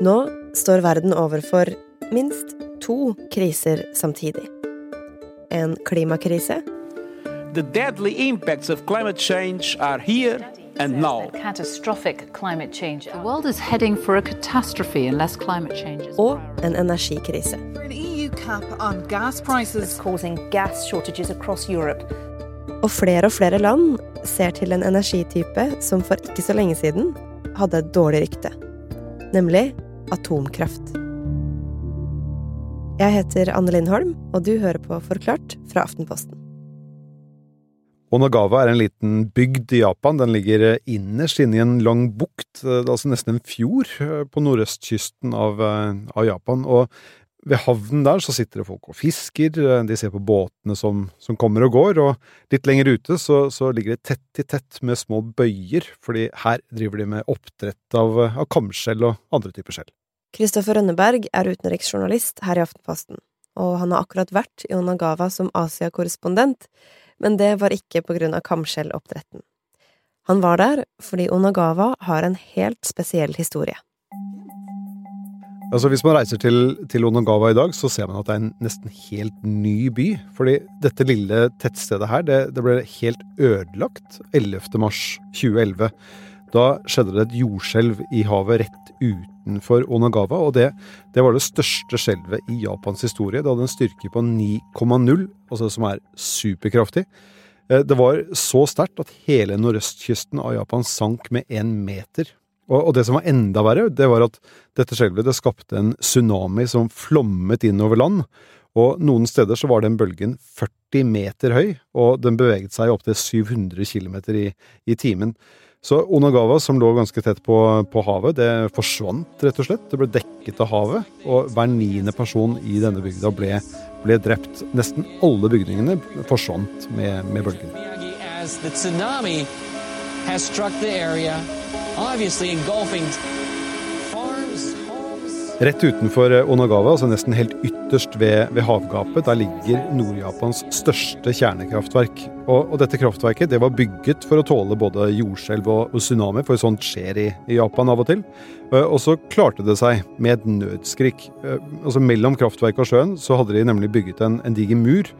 Nå står verden overfor minst to kriser samtidig. En klimakrise. The deadly impacts of climate change are here and now. Catastrophic climate change. The world is heading for a catastrophe unless climate changes. Og en energikrise. An EU cap on gas prices. causing gas shortages across Europe. Og flere og flere land ser til en energitype som for ikke så lenge siden hadde et dårlig rykte. Nemlig atomkraft. Jeg heter Anne Lindholm, og du hører på Forklart fra Aftenposten. Onagawa er en liten bygd i Japan. Den ligger innerst inne i en lang bukt, det er altså nesten en fjord, på nordøstkysten av, av Japan. Og ved havnen der så sitter det folk og fisker, de ser på båtene som, som kommer og går, og litt lenger ute så, så, ligger det tett i tett med små bøyer, fordi her driver de med oppdrett av, av kamskjell og andre typer skjell. Kristoffer Rønneberg er utenriksjournalist her i Aftenposten, og han har akkurat vært i Onagawa som Asia-korrespondent, men det var ikke på grunn av kamskjelloppdretten. Han var der fordi Onagawa har en helt spesiell historie. Altså Hvis man reiser til, til, Onagawa i dag, så ser man at det er en nesten helt ny by. Fordi dette lille tettstedet her, det, det ble helt ødelagt 11. mars 2011. Da skjedde det et jordskjelv i havet rett utenfor Onagawa, og det, det var det største skjelvet i Japans historie. Det hadde en styrke på 9,0, altså som er superkraftig. Eh, det var så sterkt at hele nordøstkysten av Japan sank med én meter. Og, det som var enda verre, det var at dette skjelvet det skapte en tsunami som flommet inn over land. Og noen steder så var den bølgen 40 meter høy, og den beveget seg opptil 700 km i, i timen. Så Onagawa, som lå ganske tett på, på, havet, det forsvant rett og slett. Det ble dekket av havet, og hver niende person i denne bygda ble, ble drept. Nesten alle bygningene forsvant med, med bølgen. Tsunami has struck area, obviously engulfing Rett utenfor Onagawa, altså nesten helt ytterst ved, ved havgapet, der ligger Nord-Japans største kjernekraftverk. Og, og, dette kraftverket det var bygget for å tåle både jordskjelv og, og tsunami, for sånt skjer i, i, Japan av og til. Eh, og så klarte det seg med et nødskrik. Eh, altså Mellom kraftverket og sjøen så hadde de nemlig bygget en, en diger mur.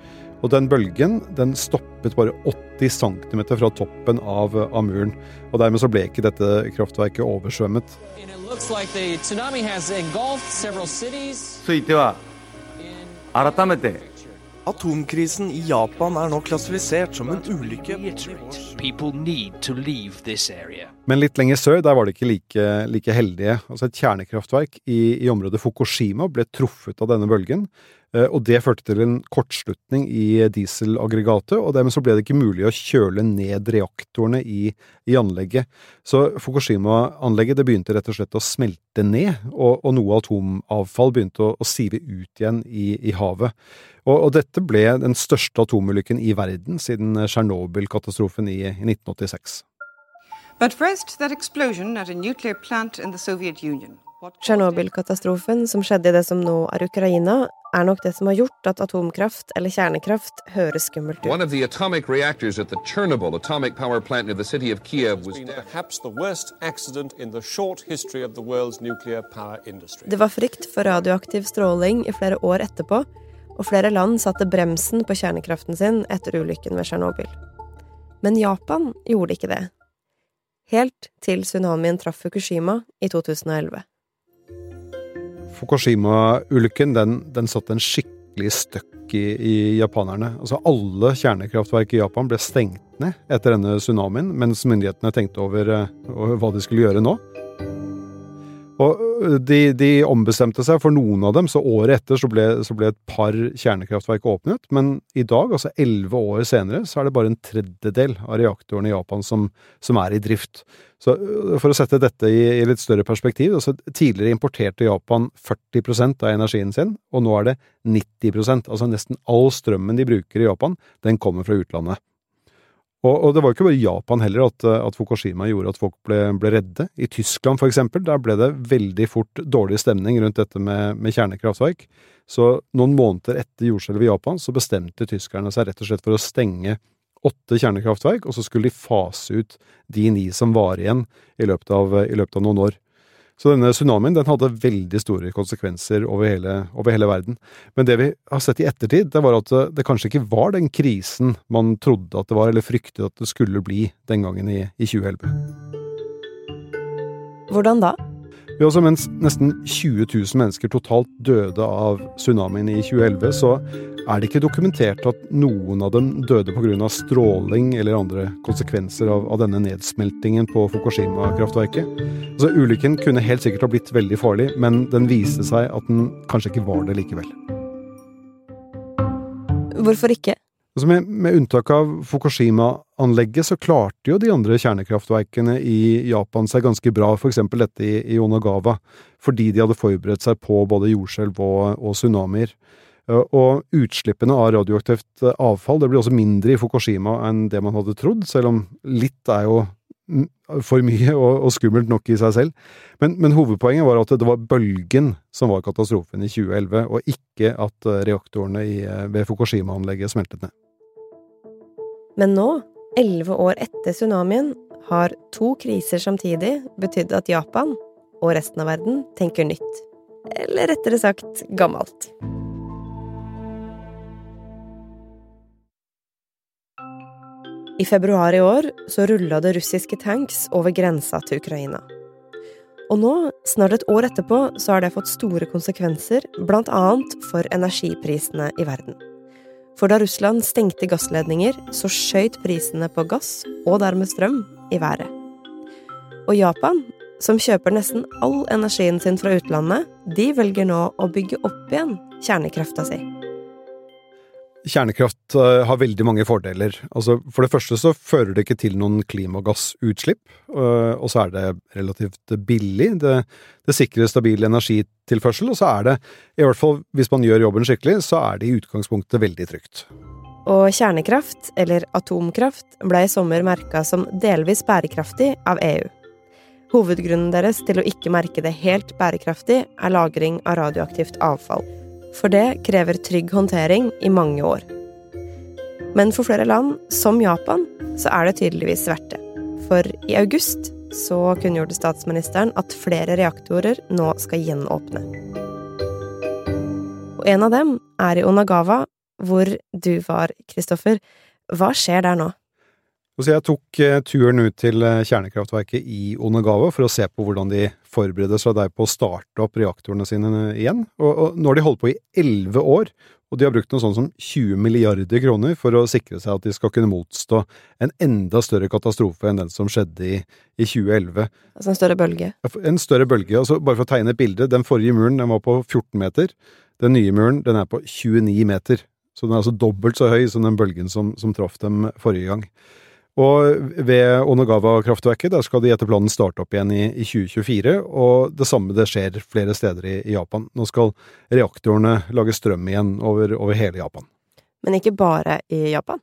Og den bølgen den stoppet bare 80 cm fra toppen av, av, muren. Og dermed så ble ikke dette kraftverket oversvømmet. Atomkrisen i Japan er nå klassifisert som en ulykke. Men litt lenger sør der var det ikke like, like heldige. Altså Et kjernekraftverk i, i området Fukushima ble truffet av denne bølgen, Eh, og det førte til en kortslutning i dieselaggregatet, og dermed så ble det ikke mulig å kjøle ned reaktorene i, i anlegget. Så Fukushima-anlegget det begynte rett og slett å smelte ned, og, og noe atomavfall begynte å, å sive ut igjen i, i havet. Og, og, dette ble den største atomulykken i verden siden Tsjernobyl-katastrofen i, i 1986. But first, that explosion at a nuclear plant in the Soviet Union. Tsjernobyl-katastrofen, som skjedde i det som nå er Ukraina, er nok det som har gjort at atomkraft eller kjernekraft høres skummelt ut. One of the atomic reactors at the Chernobyl atomic power plant near the city of Kiev was perhaps the worst accident in the short history of the world's nuclear power industry. Det var frykt for radioaktiv stråling i flere år etterpå, og flere land satte bremsen på kjernekraften sin etter ulykken ved Tsjernobyl. Men Japan gjorde ikke det. Helt til tsunamien traff Fukushima i 2011. Fukushima-ulykken den, den satte en skikkelig støkk i, i, japanerne. Altså Alle kjernekraftverk i Japan ble stengt ned etter denne tsunamien, mens myndighetene tenkte over, eh, over hva de skulle gjøre nå. Og de, de, ombestemte seg for noen av dem, så året etter så ble, så ble, et par kjernekraftverk åpnet. Men i dag, altså elleve år senere, så er det bare en tredjedel av reaktorene i Japan som, som er i drift. Så For å sette dette i, i litt større perspektiv, altså tidligere importerte Japan 40% av energien sin, og nå er det 90% Altså nesten all strømmen de bruker i Japan, den kommer fra utlandet. Og, og, det var jo ikke bare i Japan heller at, at Fukushima gjorde at folk ble, ble, redde. I Tyskland for eksempel, der ble det veldig fort dårlig stemning rundt dette med, med kjernekraftverk. Så noen måneder etter jordskjelvet i Japan så bestemte tyskerne seg rett og slett for å stenge åtte kjernekraftverk, og så skulle de fase ut de ni som var igjen i løpet av, i løpet av noen år. Så denne tsunamien den hadde veldig store konsekvenser over hele, over hele, verden. Men det vi har sett i ettertid, det var at det, kanskje ikke var den krisen man trodde at det var, eller fryktet at det skulle bli den gangen i, i 2011. Hvordan da? Jo, også, mens nesten 20 000 mennesker totalt døde av tsunamien i 2011, så er det ikke dokumentert at noen av dem døde pga. stråling eller andre konsekvenser av, av denne nedsmeltingen på Fukushima-kraftverket. Altså, ulykken kunne helt sikkert ha blitt veldig farlig, men den viste seg at den kanskje ikke var det likevel. Hvorfor ikke? Altså med, med, unntak av Fukushima-anlegget så klarte jo de andre kjernekraftverkene i Japan seg ganske bra, for eksempel dette i, i Onagawa, fordi de hadde forberedt seg på både jordskjelv og, og tsunamier. Og utslippene av radioaktivt avfall det blir også mindre i Fukushima enn det man hadde trodd, selv om litt er jo for mye og, og skummelt nok i seg selv. Men, men, hovedpoenget var at det var bølgen som var katastrofen i 2011, og ikke at reaktorene i, ved Fukushima-anlegget smeltet ned. Men nå, elleve år etter tsunamien, har to kriser samtidig betydd at Japan og resten av verden tenker nytt. Eller rettere sagt gammelt. I februar i år så rulla det russiske tanks over grensa til Ukraina. Og nå, snart et år etterpå, så har det fått store konsekvenser, blant annet for energiprisene i verden. For da Russland stengte gassledninger, så skjøt prisene på gass, og dermed strøm, i været. Og Japan, som kjøper nesten all energien sin fra utlandet, de velger nå å bygge opp igjen kjernekrafta si. Kjernekraft eh, har veldig mange fordeler. Altså, for det første så fører det ikke til noen klimagassutslipp, uh, og så er det relativt billig. Det, det sikrer stabil energitilførsel, og så er det, i hvert fall hvis man gjør jobben skikkelig, så er det i utgangspunktet veldig trygt. Og kjernekraft, eller atomkraft, ble i sommer merka som delvis bærekraftig av EU. Hovedgrunnen deres til å ikke merke det helt bærekraftig er lagring av radioaktivt avfall. For det krever trygg håndtering i mange år. Men for flere land, som Japan, så er det tydeligvis verdt det. For i august så kunngjorde statsministeren at flere reaktorer nå skal gjenåpne. Og en av dem er i Onagawa, hvor du var, Kristoffer. Hva skjer der nå? Jeg tok eh, turen ut til eh, kjernekraftverket i Onagawa for å se på hvordan de forbereder seg der på å starte opp reaktorene sine eh, igjen. Og, nå har de holdt på i elleve år, og de har brukt noe sånn som 20 milliarder kroner for å sikre seg at de skal kunne motstå en enda større katastrofe enn den som skjedde i, i 2011. Altså en større bølge? En større bølge. altså Bare for å tegne et bilde, den forrige muren den var på 14 meter. Den nye muren den er på 29 meter. Så den er altså dobbelt så høy som den bølgen som, som traff dem forrige gang. Og ved Onagawa-kraftverket der skal de etter planen starte opp igjen i, i, 2024, og det samme det skjer flere steder i, i, Japan. Nå skal reaktorene lage strøm igjen over, over hele Japan. Men ikke bare i Japan?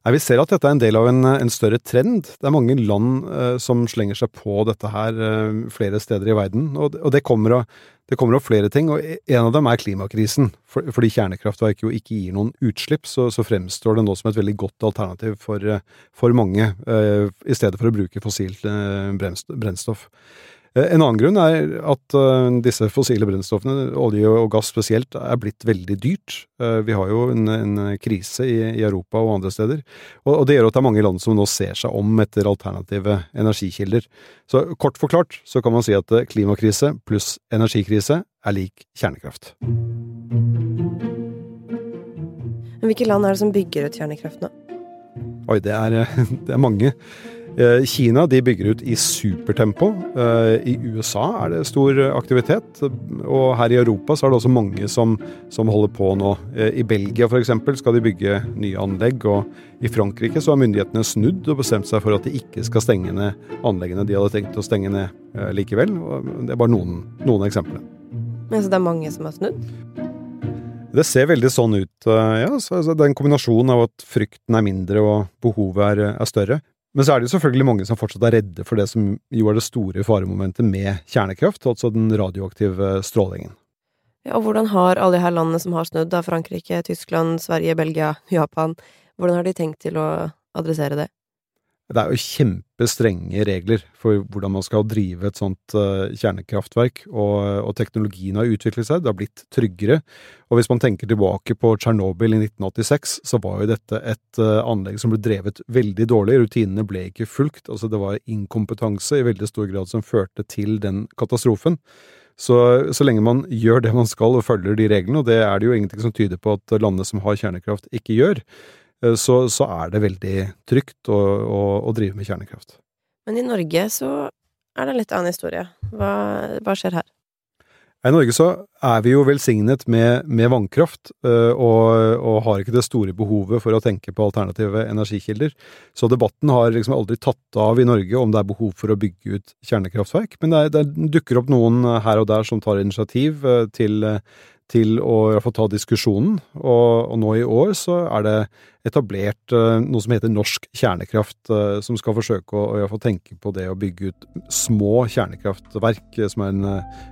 Nei, Vi ser at dette er en del av en, en større trend. Det er mange land eh, som slenger seg på dette her eh, flere steder i verden. Og, og det, kommer av, det, kommer av, flere ting, og en av dem er klimakrisen. For, fordi kjernekraftverk jo ikke gir noen utslipp, så, så, fremstår det nå som et veldig godt alternativ for, eh, for mange, eh, i stedet for å bruke fossilt eh, brennstoff. Eh, en annen grunn er at uh, disse fossile brennstoffene, olje og gass spesielt, er blitt veldig dyrt. Uh, vi har jo en, en krise i, i, Europa og andre steder, og, og, det gjør at det er mange land som nå ser seg om etter alternative energikilder. Så kort forklart så kan man si at klimakrise pluss energikrise er lik kjernekraft. Men hvilke land er det som bygger ut kjernekraft nå? Oi, det er, det er mange. Eh, Kina de bygger ut i supertempo. Eh, I USA er det stor aktivitet. Og her i Europa så er det også mange som, som holder på nå. Eh, I Belgia f.eks. skal de bygge nye anlegg. Og i Frankrike så har myndighetene snudd og bestemt seg for at de ikke skal stenge ned anleggene de hadde tenkt å stenge ned likevel. Det er bare noen, noen eksempler. Men Så det er mange som har snudd? Det ser veldig sånn ut, ja. Så, det er en kombinasjon av at frykten er mindre og behovet er, er større. Men så er det jo selvfølgelig mange som fortsatt er redde for det som jo er det store faremomentet med kjernekraft, altså den radioaktive strålingen. Ja, og hvordan har alle de her landene som har snudd, da Frankrike, Tyskland, Sverige, Belgia, Japan, hvordan har de tenkt til å adressere det? Det er jo kjempestrenge regler for hvordan man skal drive et sånt uh, kjernekraftverk, og, og, teknologien har utviklet seg, det har blitt tryggere. Og hvis man tenker tilbake på Tsjernobyl i 1986, så var jo dette et uh, anlegg som ble drevet veldig dårlig, rutinene ble ikke fulgt, altså det var inkompetanse i veldig stor grad som førte til den katastrofen. Så, så lenge man gjør det man skal og følger de reglene, og det er det jo ingenting som tyder på at landene som har kjernekraft, ikke gjør, Eh, så, så, er det veldig trygt å, å, å, drive med kjernekraft. Men i Norge så er det en litt annen historie. Hva, hva skjer her? I Norge så er vi jo velsignet med, med vannkraft, eh, og, og, har ikke det store behovet for å tenke på alternative energikilder. Så debatten har liksom aldri tatt av i Norge om det er behov for å bygge ut kjernekraftverk. Men det, er, det dukker opp noen her og der som tar initiativ eh, til, til å få ta diskusjonen, og, og, nå i år så er det etablert uh, noe som heter Norsk kjernekraft, uh, som skal forsøke å, å tenke på det å bygge ut små kjernekraftverk, uh, som er en,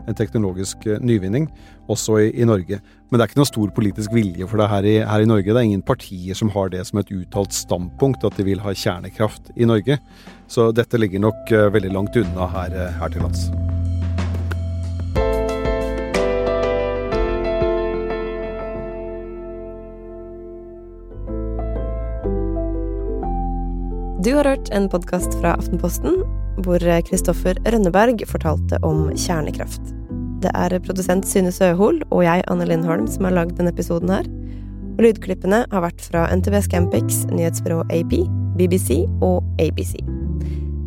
en teknologisk nyvinning, også i, i, Norge. Men det er ikke noe stor politisk vilje for det her i, her i Norge. Det er ingen partier som har det som et uttalt standpunkt, at de vil ha kjernekraft i Norge. Så dette ligger nok veldig langt unna her, her til lands. Du har hørt en podkast fra Aftenposten hvor Kristoffer Rønneberg fortalte om kjernekraft. Det er produsent Synne Søhol og jeg, Anne Lindholm, som har lagd denne episoden her. Og lydklippene har vært fra NTV Scampix, nyhetsbyrået AP, BBC og ABC.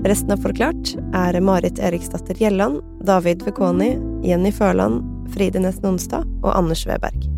Resten av Forklart er Marit Eriksdatter Gjelland, David Vekoni, Jenny Førland, Fride Nesten Onsdag og Anders Weberg.